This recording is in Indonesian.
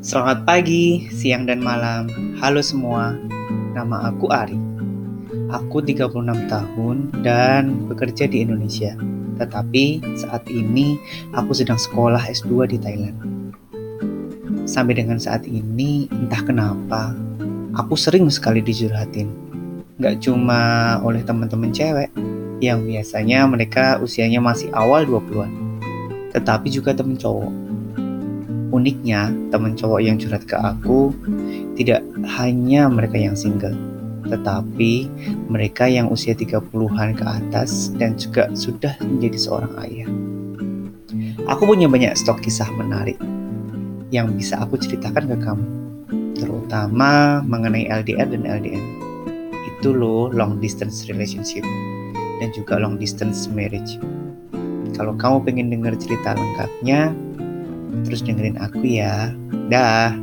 Selamat pagi, siang, dan malam. Halo semua, nama aku Ari. Aku 36 tahun dan bekerja di Indonesia. Tetapi saat ini aku sedang sekolah S2 di Thailand. Sampai dengan saat ini, entah kenapa, aku sering sekali dijurhatin. Gak cuma oleh teman-teman cewek, yang biasanya mereka usianya masih awal 20-an. Tetapi juga temen cowok Uniknya, teman cowok yang curhat ke aku tidak hanya mereka yang single, tetapi mereka yang usia 30-an ke atas dan juga sudah menjadi seorang ayah. Aku punya banyak stok kisah menarik yang bisa aku ceritakan ke kamu, terutama mengenai LDR dan LDM. Itu loh long distance relationship dan juga long distance marriage. Kalau kamu pengen dengar cerita lengkapnya, Terus dengerin aku ya. Dah.